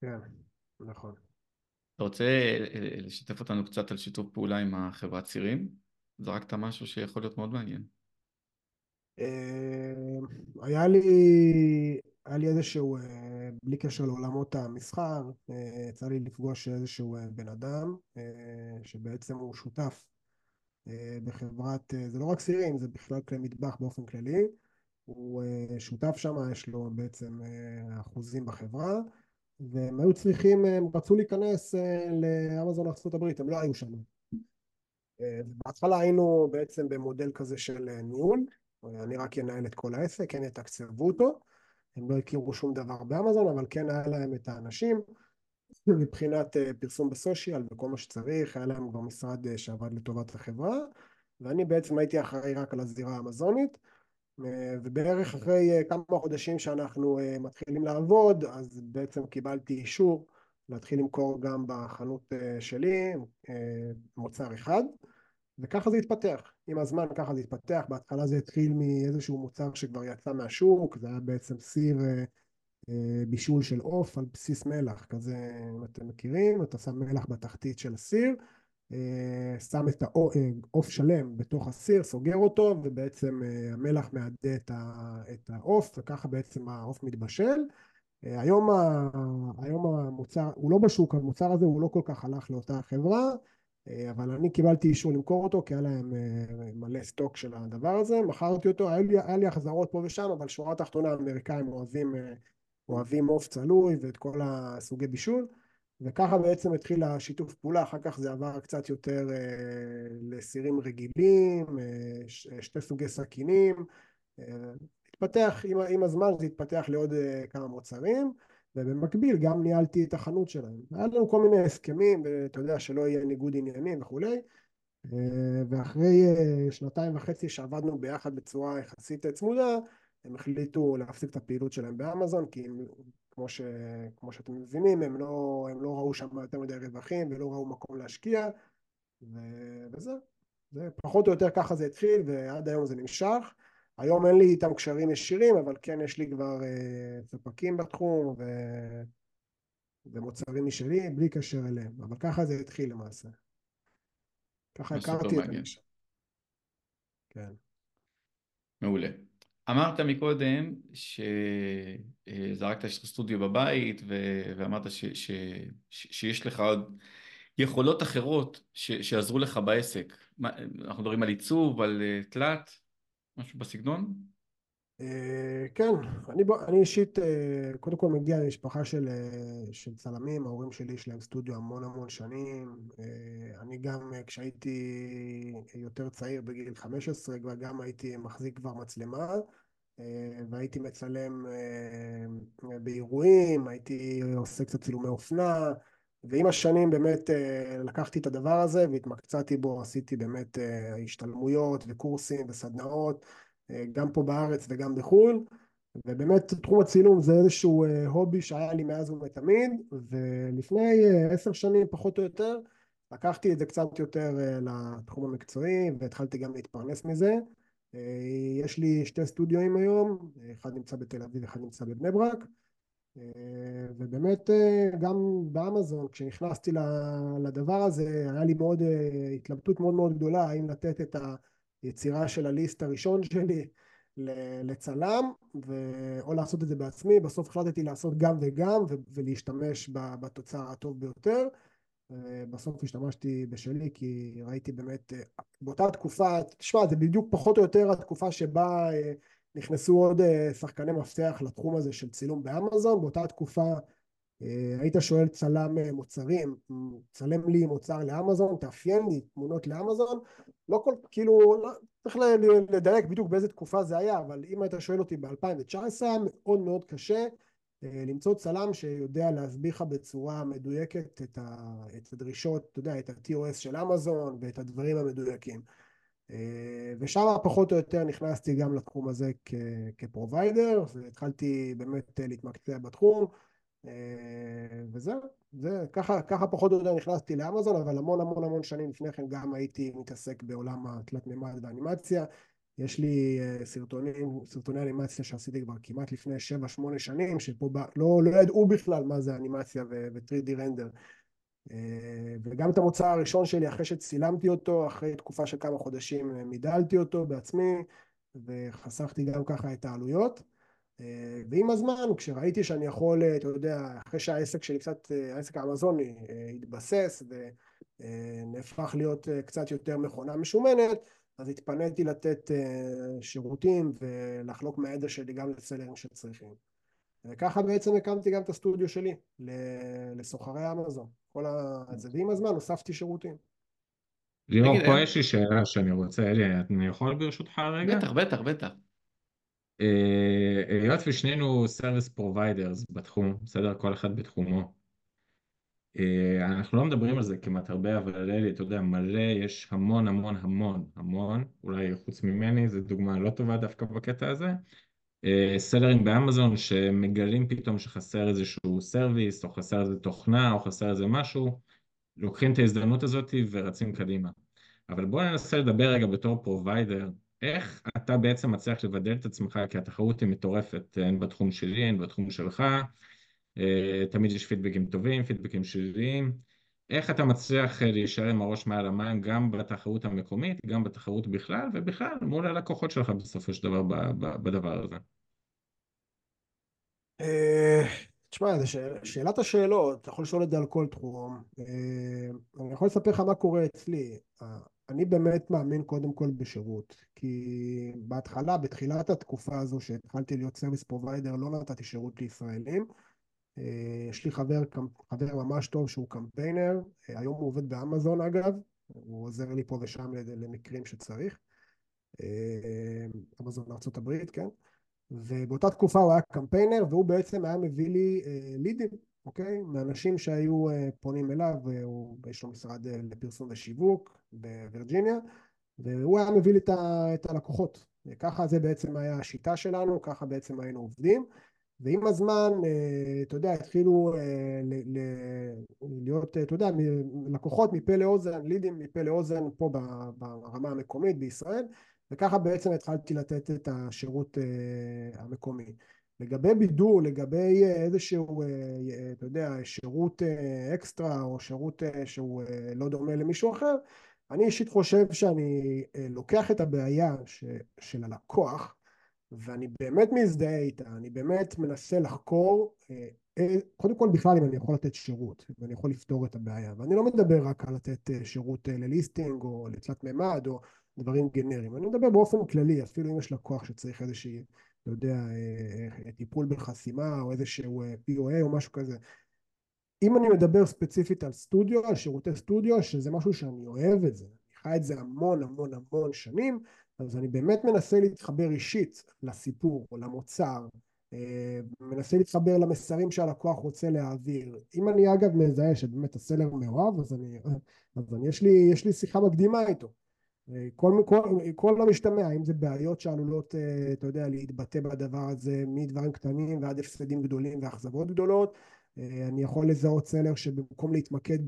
כן, נכון. אתה רוצה אה, לשתף אותנו קצת על שיתוף פעולה עם החברת צירים? זרקת משהו שיכול להיות מאוד מעניין. אה, היה לי, היה לי איזשהו, אה, בלי קשר לעולמות המסחר, יצא לי לפגוש איזשהו בן אדם שבעצם הוא שותף אה, בחברת, אה, זה לא רק סירים, זה בכלל כלי מטבח באופן כללי. הוא אה, שותף שם, יש לו בעצם אחוזים בחברה, והם היו צריכים, הם רצו להיכנס לאמזון ארה"ב, הם לא היו שם. בהתחלה היינו בעצם במודל כזה של ניהול, אני רק אנהל את כל העסק, כן יתקצבו אותו, הם לא הכירו שום דבר באמזון, אבל כן היה להם את האנשים. מבחינת אה, פרסום בסושיאל וכל מה שצריך, היה להם כבר משרד אה, שעבד לטובת החברה, ואני בעצם הייתי אחראי רק על הזירה האמזונית, אה, ובערך אחרי כמה חודשים שאנחנו מתחילים לעבוד, אז בעצם קיבלתי אישור להתחיל למכור גם בחנות שלי מוצר אחד, וככה זה התפתח. עם הזמן ככה זה התפתח, בהתחלה זה התחיל מאיזשהו מוצר שכבר יצא מהשוק, זה היה בעצם סיר בישול של עוף על בסיס מלח, כזה אם אתם מכירים, אתה שם מלח בתחתית של הסיר, שם את העוף שלם בתוך הסיר, סוגר אותו, ובעצם המלח מעדה את העוף, וככה בעצם העוף מתבשל. היום, היום המוצר, הוא לא בשוק, המוצר הזה הוא לא כל כך הלך לאותה חברה, אבל אני קיבלתי אישור למכור אותו, כי היה להם מלא סטוק של הדבר הזה, מכרתי אותו, היה לי, היה לי החזרות פה ושם, אבל שורה התחתונה האמריקאים אוהבים, אוהבים עוף צלוי ואת כל הסוגי בישול, וככה בעצם התחיל השיתוף פעולה, אחר כך זה עבר קצת יותר לסירים רגילים, שתי סוגי סכינים, התפתח, עם, עם הזמן זה התפתח לעוד uh, כמה מוצרים, ובמקביל גם ניהלתי את החנות שלהם. היה לנו כל מיני הסכמים, ואתה יודע שלא יהיה ניגוד עניינים וכולי, uh, ואחרי uh, שנתיים וחצי שעבדנו ביחד בצורה יחסית צמודה, הם החליטו להפסיק את הפעילות שלהם באמזון, כי הם, כמו, ש, כמו שאתם מבינים, הם לא, הם לא ראו שם יותר מדי רווחים ולא ראו מקום להשקיע, ו, וזהו. זה פחות או יותר ככה זה התחיל, ועד היום זה נמשך. היום אין לי איתם קשרים ישירים, אבל כן יש לי כבר אה, ספקים בתחום ו... ומוצרים משלי בלי קשר אליהם, אבל ככה זה התחיל למעשה. ככה הכרתי את המשם. כן. מעולה. אמרת מקודם שזרקת סטודיו בבית ו... ואמרת ש... ש... ש... שיש לך עוד יכולות אחרות ש... שעזרו לך בעסק. מה... אנחנו מדברים על עיצוב, על אה, תלת. משהו בסגנון? אה, כן, אני, אני אישית אה, קודם כל מגיע למשפחה של, אה, של צלמים, ההורים שלי יש להם סטודיו המון המון שנים, אני גם כשהייתי יותר צעיר בגיל 15 כבר גם הייתי מחזיק כבר מצלמה והייתי מצלם באירועים, הייתי עושה קצת צילומי אופנה ועם השנים באמת לקחתי את הדבר הזה והתמקצעתי בו, עשיתי באמת השתלמויות וקורסים וסדנאות, גם פה בארץ וגם בחו"ל, ובאמת תחום הצילום זה איזשהו הובי שהיה לי מאז ומתמיד, ולפני עשר שנים פחות או יותר לקחתי את זה קצת יותר לתחום המקצועי והתחלתי גם להתפרנס מזה. יש לי שתי סטודיואים היום, אחד נמצא בתל אביב, אחד נמצא בבני ברק. ובאמת גם באמזון כשנכנסתי לדבר הזה היה לי מאוד התלבטות מאוד מאוד גדולה האם לתת את היצירה של הליסט הראשון *laughs* שלי לצלם או לעשות את זה בעצמי. בסוף החלטתי לעשות גם וגם ולהשתמש בתוצר הטוב ביותר. בסוף השתמשתי בשלי כי ראיתי באמת באותה תקופה תשמע זה בדיוק פחות או יותר התקופה שבה נכנסו עוד אה, שחקני מפתח לתחום הזה של צילום באמזון, באותה תקופה אה, היית שואל צלם אה, מוצרים, צלם לי מוצר לאמזון, תאפיין לי תמונות לאמזון, לא כל, כאילו, לא, צריך לדייק בדיוק באיזה תקופה זה היה, אבל אם היית שואל אותי ב-2019 היה מאוד מאוד קשה למצוא צלם שיודע להסביר לך בצורה מדויקת את, ה, את הדרישות, אתה יודע, את ה-TOS של אמזון ואת הדברים המדויקים. אה, ושם פחות או יותר נכנסתי גם לתחום הזה כפרוביידר, והתחלתי באמת להתמקצע בתחום, אה, וזהו, זה, ככה, ככה פחות או יותר נכנסתי לאמזון, אבל המון המון המון שנים לפני כן גם הייתי מתעסק בעולם התלת מימד והאנימציה. יש לי אה, סרטונים, סרטוני אנימציה שעשיתי כבר כמעט לפני 7-8 שנים, שפה ב, לא, לא ידעו בכלל מה זה אנימציה ו-3D רנדר. אה, וגם את המוצר הראשון שלי אחרי שצילמתי אותו, אחרי תקופה של כמה חודשים אה, מידלתי אותו בעצמי וחסכתי גם ככה את העלויות אה, ועם הזמן כשראיתי שאני יכול, אתה יודע, אחרי שהעסק שלי קצת, העסק האמזוני התבסס ונהפך להיות קצת יותר מכונה משומנת אז התפניתי לתת שירותים ולחלוק מהידע שלי גם לסלרים שצריכים וככה בעצם הקמתי גם את הסטודיו שלי לסוחרי אמזון כל הזה, ועם הזמן הוספתי שירותים. ליאור, פה יש לי שאלה שאני רוצה, אלי, אני יכול ברשותך רגע? בטח, בטח, בטח. אה, היות ושנינו service providers בתחום, בסדר? כל אחד בתחומו. אה, אנחנו לא מדברים על זה כמעט הרבה, אבל אלי, אתה יודע, מלא, יש המון המון המון המון, אולי חוץ ממני, זו דוגמה לא טובה דווקא בקטע הזה, אה, סלרים באמזון שמגלים פתאום שחסר איזשהו service או חסר איזה תוכנה או חסר איזה משהו לוקחים את ההזדמנות הזאת ורצים קדימה אבל בואו ננסה לדבר רגע בתור provider איך אתה בעצם מצליח לבדל את עצמך, כי התחרות היא מטורפת, הן בתחום שלי, הן בתחום שלך, אה, תמיד יש פידבקים טובים, פידבקים שליליים, איך אתה מצליח אה, להישאר עם הראש מעל המים גם בתחרות המקומית, גם בתחרות בכלל, ובכלל מול הלקוחות שלך בסופו של דבר בדבר הזה? תשמע, זו שאלת השאלות, אתה יכול לשאול את זה על כל תחום. אני יכול לספר לך מה קורה אצלי. אני באמת מאמין קודם כל בשירות, כי בהתחלה, בתחילת התקופה הזו שהתחלתי להיות service provider, לא נתתי שירות לישראלים. אה, יש לי חבר, חבר ממש טוב שהוא קמפיינר, אה, היום הוא עובד באמזון אגב, הוא עוזר לי פה ושם למקרים שצריך. אה, אמזון ארה"ב, כן? ובאותה תקופה הוא היה קמפיינר והוא בעצם היה מביא לי לידים אוקיי? מאנשים שהיו אה, פונים אליו, הוא, יש לו משרד אה, לפרסום ושיווק בווירג'יניה, והוא היה מביא לי את הלקוחות. ככה זה בעצם היה השיטה שלנו, ככה בעצם היינו עובדים. ועם הזמן, אה, אתה יודע, התחילו להיות, אתה יודע, לקוחות מפה לאוזן, לידים מפה לאוזן פה ברמה המקומית בישראל, וככה בעצם התחלתי לתת את השירות המקומי. לגבי בידור, לגבי אה, איזשהו, אה, אה, אתה יודע, שירות אקסטרה או שירות שהוא לא דומה למישהו אחר, אני אישית חושב שאני לוקח את הבעיה ש, של הלקוח ואני באמת מזדהה איתה, אני באמת מנסה לחקור קודם כל בכלל אם אני יכול לתת שירות ואני יכול לפתור את הבעיה ואני לא מדבר רק על לתת שירות לליסטינג או לתלת מימד או דברים גנריים, אני מדבר באופן כללי אפילו אם יש לקוח שצריך איזושהי לא יודע, אה, אה, טיפול בחסימה או איזשהו אה, POA או משהו כזה. אם אני מדבר ספציפית על סטודיו, על שירותי סטודיו, שזה משהו שאני אוהב את זה, אני חי את זה המון המון המון שנים, אז אני באמת מנסה להתחבר אישית לסיפור או למוצר, מנסה להתחבר למסרים שהלקוח רוצה להעביר. אם אני אגב מזהה שבאמת הסלר מאוהב, אז, אני, אז אני, יש, לי, יש לי שיחה מקדימה איתו. כל, כל, כל המשתמע, אם זה בעיות שעלולות, אה, אתה יודע, להתבטא בדבר הזה מדברים קטנים ועד הפסדים גדולים ואכזבות גדולות, אה, אני יכול לזהות סלר שבמקום להתמקד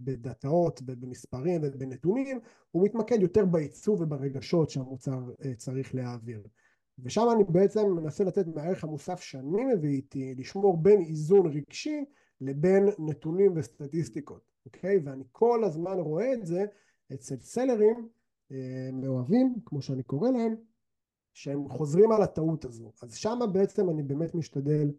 בדאטאות ובמספרים ובנתונים, הוא מתמקד יותר בעיצוב וברגשות שהמוצר אה, צריך להעביר. ושם אני בעצם מנסה לתת מהערך המוסף שאני מביא איתי, לשמור בין איזון רגשי לבין נתונים וסטטיסטיקות, אוקיי? ואני כל הזמן רואה את זה אצל סלרים מאוהבים, כמו שאני קורא להם, שהם חוזרים על הטעות הזו. אז שם בעצם אני באמת משתדל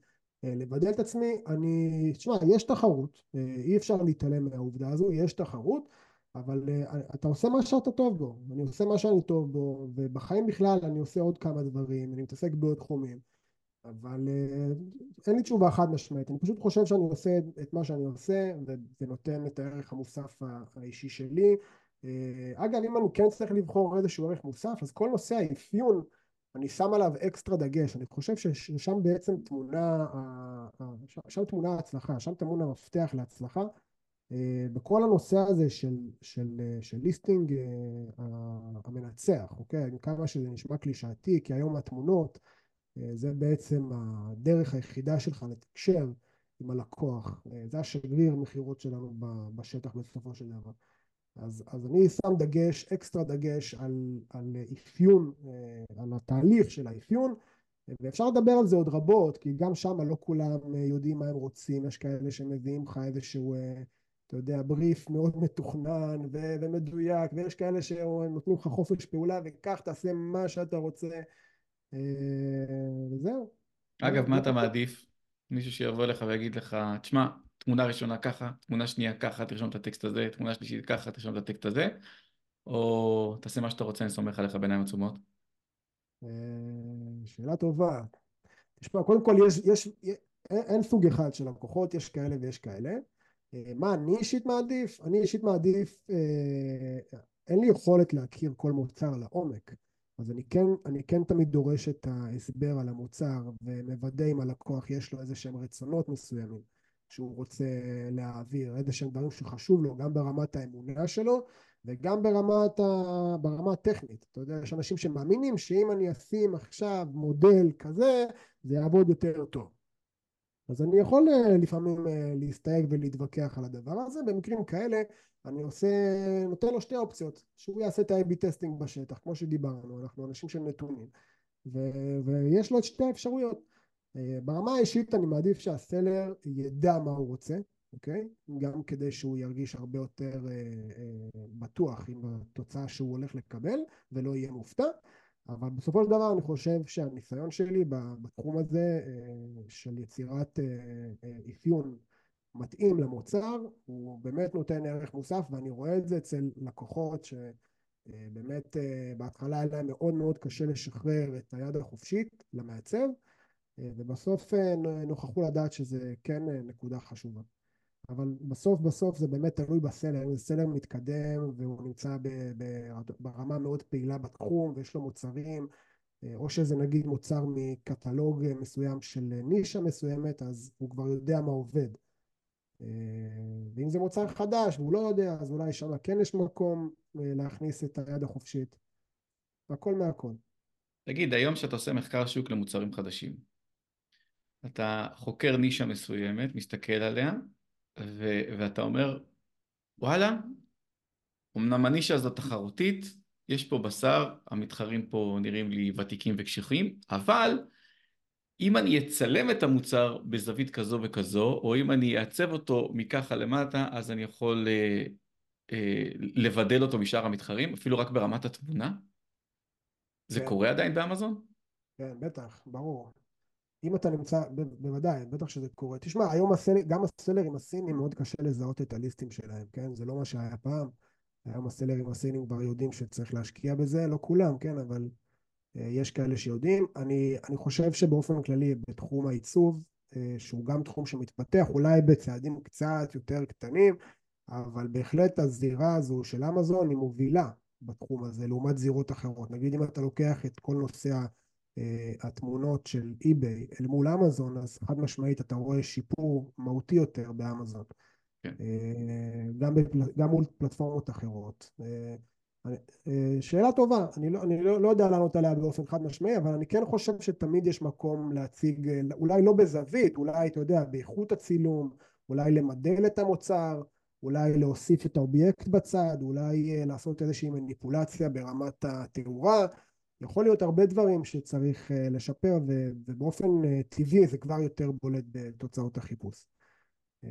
אה, לבדל את עצמי. אני, תשמע, יש תחרות, אה, אי אפשר להתעלם מהעובדה הזו, יש תחרות, אבל אתה עושה מה שאתה טוב בו, אני עושה מה שאני טוב בו, ובחיים בכלל אני עושה עוד כמה דברים, אני מתעסק בעוד תחומים, אבל אין לי תשובה חד משמעית, אני פשוט חושב שאני עושה את מה שאני עושה, וזה נותן את הערך המוסף האישי שלי, אה, אגב, אם אני כן צריך לבחור איזשהו ערך מוסף, אז כל נושא האפיון, אני שם עליו אקסטרה דגש. אני חושב ששם בעצם תמונה, שם תמונה ההצלחה, שם טמון המפתח להצלחה. אה, בכל הנושא הזה של, של, של ליסטינג אה, המנצח, אוקיי? כמה שזה נשמע קלישאתי, כי היום התמונות זה בעצם הדרך היחידה שלך לתקשר עם הלקוח. זה השגריר מכירות שלנו בשטח בסופו של דבר. אז, אז אני שם דגש, אקסטרה דגש על, על אפיון, אה, על התהליך של האפיון, ואפשר לדבר על זה עוד רבות, כי גם שם לא כולם אה, יודעים מה הם רוצים, יש כאלה שמביאים לך איזשהו, אה, אתה יודע, בריף מאוד מתוכנן ו- ומדויק, ויש כאלה שנותנים לך חופש פעולה, וכך תעשה מה שאתה רוצה, וזהו. אגב, מה אתה מעדיף? מישהו שיבוא אליך ויגיד לך, תשמע, תמונה ראשונה ככה, תמונה שנייה ככה, תרשום את הטקסט הזה, תמונה שלישית ככה, תרשום את הטקסט הזה, או תעשה מה שאתה רוצה, אני סומך עליך בעיניים עצומות? אה, שאלה טובה. תשמע, קודם כל יש, יש, אין סוג אחד של לקוחות, יש כאלה ויש כאלה. אה, מה אני אישית מעדיף? אני אישית מעדיף, אה, אין לי יכולת להכיר כל מוצר לעומק. אז אני כן, אני כן תמיד דורש את ההסבר על המוצר ומוודא אם הלקוח יש לו איזה שהם רצונות מסוימים. שהוא רוצה להעביר, איזה שהם דברים שחשוב לו, גם ברמת האמונה שלו וגם ברמת ה... ברמה הטכנית. אתה יודע, יש אנשים שמאמינים שאם אני אשים עכשיו מודל כזה, זה יעבוד יותר טוב. אז אני יכול אה, לפעמים אה, להסתייג ולהתווכח על הדבר הזה, במקרים כאלה אני עושה, נותן לו שתי אופציות, שהוא יעשה את ה-AB טסטינג בשטח, כמו שדיברנו, אנחנו אנשים של נתונים, ו- ויש לו את שתי האפשרויות. אה, ברמה האישית אני מעדיף שהסלר ידע מה הוא רוצה, אוקיי? גם כדי שהוא ירגיש הרבה יותר אה, אה, בטוח עם התוצאה שהוא הולך לקבל ולא יהיה מופתע. אבל בסופו של דבר אני חושב שהניסיון שלי בתחום הזה של יצירת אפיון מתאים למוצר הוא באמת נותן ערך מוסף ואני רואה את זה אצל לקוחות שבאמת בהתחלה היה להם מאוד מאוד קשה לשחרר את היד החופשית למעצב ובסוף נוכחו לדעת שזה כן נקודה חשובה. אבל בסוף בסוף זה באמת תלוי בסלר, אם סלר מתקדם והוא נמצא ברמה מאוד פעילה בתחום ויש לו מוצרים, אה, או שזה נגיד מוצר מקטלוג מסוים של נישה מסוימת, אז הוא כבר יודע מה עובד. אה, ואם זה מוצר חדש והוא לא יודע, אז אולי שם כן יש מקום אה, להכניס את היד החופשית. הכל מהכל. תגיד, היום שאתה עושה מחקר שוק למוצרים חדשים, אתה חוקר נישה מסוימת, מסתכל עליה, ו- ואתה אומר, וואלה, אמנם הנישה הזאת תחרותית, יש פה בשר, המתחרים פה נראים לי ותיקים וקשיחים, אבל אם אני אצלם את המוצר בזווית כזו וכזו, או אם אני אעצב אותו מככה למטה, אז אני יכול אה, אה, לבדל אותו משאר המתחרים, אפילו רק ברמת התמונה? זה כן. קורה עדיין באמזון? כן, בטח, ברור. אם אתה נמצא, בוודאי, בטח שזה קורה. תשמע, היום הסלר, גם הסלרים הסינים מאוד קשה לזהות את הליסטים שלהם, כן? זה לא מה שהיה פעם. היום הסלרים הסינים כבר יודעים שצריך להשקיע בזה, לא כולם, כן? אבל uh, יש כאלה שיודעים. אני, אני חושב שבאופן כללי בתחום העיצוב, uh, שהוא גם תחום שמתפתח, אולי בצעדים קצת יותר קטנים, אבל בהחלט הזירה הזו של אמזון היא מובילה בתחום הזה, לעומת זירות אחרות. נגיד אם אתה לוקח את כל נושא אה, התמונות של אי-ביי אל מול אמזון, אז חד משמעית אתה רואה שיפור מהותי יותר באמזון. כן. אה, גם, בפל... גם מול פלטפורמות אחרות. אה, שאלה טובה, אני, לא, אני לא, לא יודע לענות עליה באופן חד משמעי, אבל אני כן חושב שתמיד יש מקום להציג, אולי לא בזווית, אולי אתה יודע, באיכות הצילום, אולי למדל את המוצר, אולי להוסיף את האובייקט בצד, אולי לעשות איזושהי מניפולציה ברמת התאורה. יכול להיות הרבה דברים שצריך uh, לשפר ובאופן uh, טבעי זה כבר יותר בולט בתוצאות החיפוש. Uh,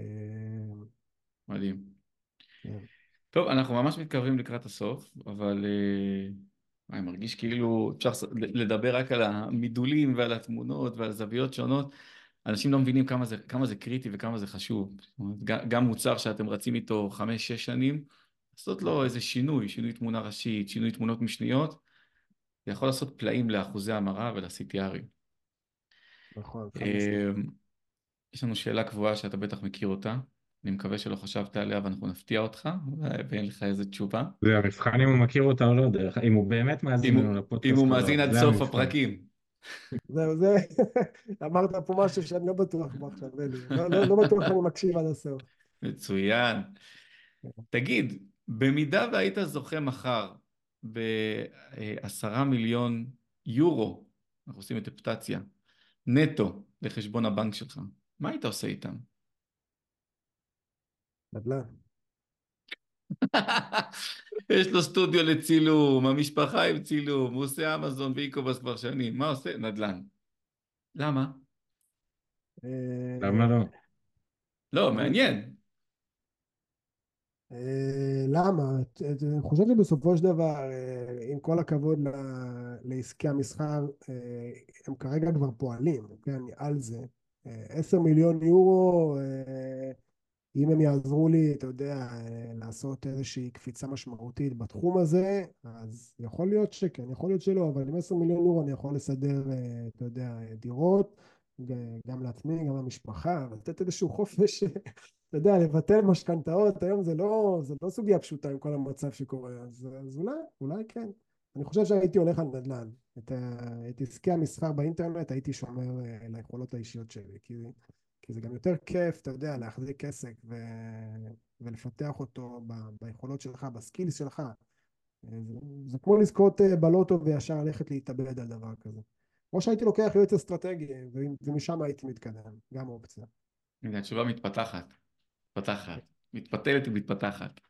מדהים. כן. טוב, אנחנו ממש מתקרבים לקראת הסוף, אבל אני מרגיש כאילו אפשר לדבר רק על המידולים ועל התמונות ועל זוויות שונות. אנשים לא מבינים כמה זה, כמה זה קריטי וכמה זה חשוב. גם מוצר שאתם רצים איתו חמש-שש שנים, לעשות לו איזה שינוי, שינוי תמונה ראשית, שינוי תמונות משניות, זה יכול לעשות פלאים לאחוזי המרה ול-CTRים. נכון. אמ, יש לנו שאלה קבועה שאתה בטח מכיר אותה, אני מקווה שלא חשבת עליה ואנחנו נפתיע אותך, ואין לך איזה תשובה. זה המבחן אם הוא מכיר אותה או לא, דרך אם הוא באמת מאזין לנו לפודקאסט. אם הוא מאזין עד סוף הפרקים. זהו, זה, *laughs* אמרת פה משהו שאני לא בטוח בו עכשיו, לא, לא, לא בטוח שאני מקשיב עד הסוף. מצוין. תגיד, במידה והיית זוכה מחר בעשרה מיליון יורו, אנחנו עושים את אפטציה, נטו לחשבון הבנק שלך, מה היית עושה איתם? נדל"ן. *laughs* יש לו סטודיו לצילום, המשפחה עם צילום, הוא עושה אמזון ואיקובס כבר שנים, מה עושה? נדל"ן. למה? אה, למה לא? לא, מעניין. אה, למה? אני חושב שבסופו של דבר, אה, עם כל הכבוד לעסקי המסחר, אה, הם כרגע כבר פועלים, כן, על זה. עשר מיליון יורו, אם הם יעזרו לי, אתה יודע, לעשות איזושהי קפיצה משמעותית בתחום הזה, אז יכול להיות שכן, יכול להיות שלא, אבל עם עשר מיליון יורו אני יכול לסדר, אתה יודע, דירות, גם לעצמי, גם למשפחה, ולתת איזשהו חופש אתה יודע, לבטל משכנתאות היום זה לא, זה לא סוגיה פשוטה עם כל המצב שקורה, אז, אז אולי, אולי כן. אני חושב שהייתי הולך על נדל"ן. את, את עסקי המסחר באינטרנט הייתי שומר אה, ליכולות האישיות שלי, כי, כי זה גם יותר כיף, אתה יודע, להחזיק עסק ו, ולפתח אותו ב, ביכולות שלך, בסקילס שלך. זה, זה כמו לזכות אה, בלוטו וישר ללכת להתאבד על דבר כזה. או שהייתי לוקח יועץ אסטרטגי, ומשם הייתי מתקדם, גם אופציה. הנה, התשובה מתפתחת. מתפתחת. מתפתלת ומתפתחת.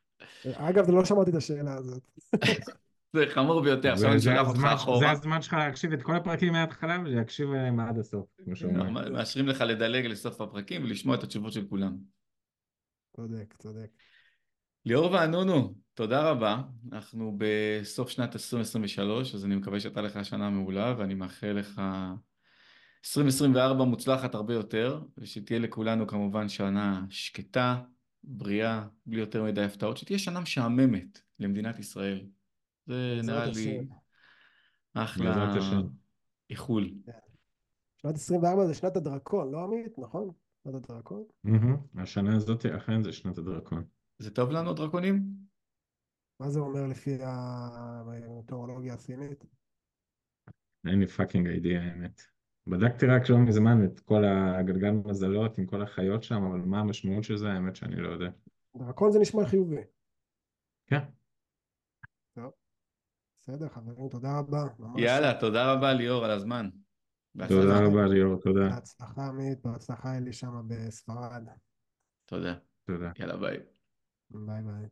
אגב, לא שמעתי את השאלה הזאת. *laughs* זה חמור ביותר, עכשיו אני שולח אותך אחורה. זה הזמן שלך להקשיב את כל הפרקים מההתחלה ולהקשיב אליהם עד הסוף, שאומרים. מאשרים לך לדלג לסוף הפרקים ולשמוע את התשובות של כולם. צודק, צודק. ליאור וענונו, תודה רבה. אנחנו בסוף שנת 2023, אז אני מקווה שהייתה לך שנה מעולה, ואני מאחל לך 2024 מוצלחת הרבה יותר, ושתהיה לכולנו כמובן שנה שקטה, בריאה, בלי יותר מדי הפתעות, שתהיה שנה משעממת למדינת ישראל. זה נראה לי אחלה איחול. שנת 24 זה שנת הדרקון, לא עמית? נכון? שנת הדרקון? השנה הזאת אכן זה שנת הדרקון. זה טוב לנו דרקונים? מה זה אומר לפי המטאורולוגיה הסינית? אין לי fucking idea האמת. בדקתי רק לא מזמן את כל הגלגל מזלות עם כל החיות שם, אבל מה המשמעות של זה האמת שאני לא יודע. דרקון זה נשמע חיובי. כן. טוב. בסדר חברים, תודה רבה. ממש. יאללה, תודה רבה ליאור על הזמן. תודה רבה ליאור, תודה. בהצלחה עמית, בהצלחה אלי שם בספרד. תודה. תודה. יאללה ביי. ביי ביי.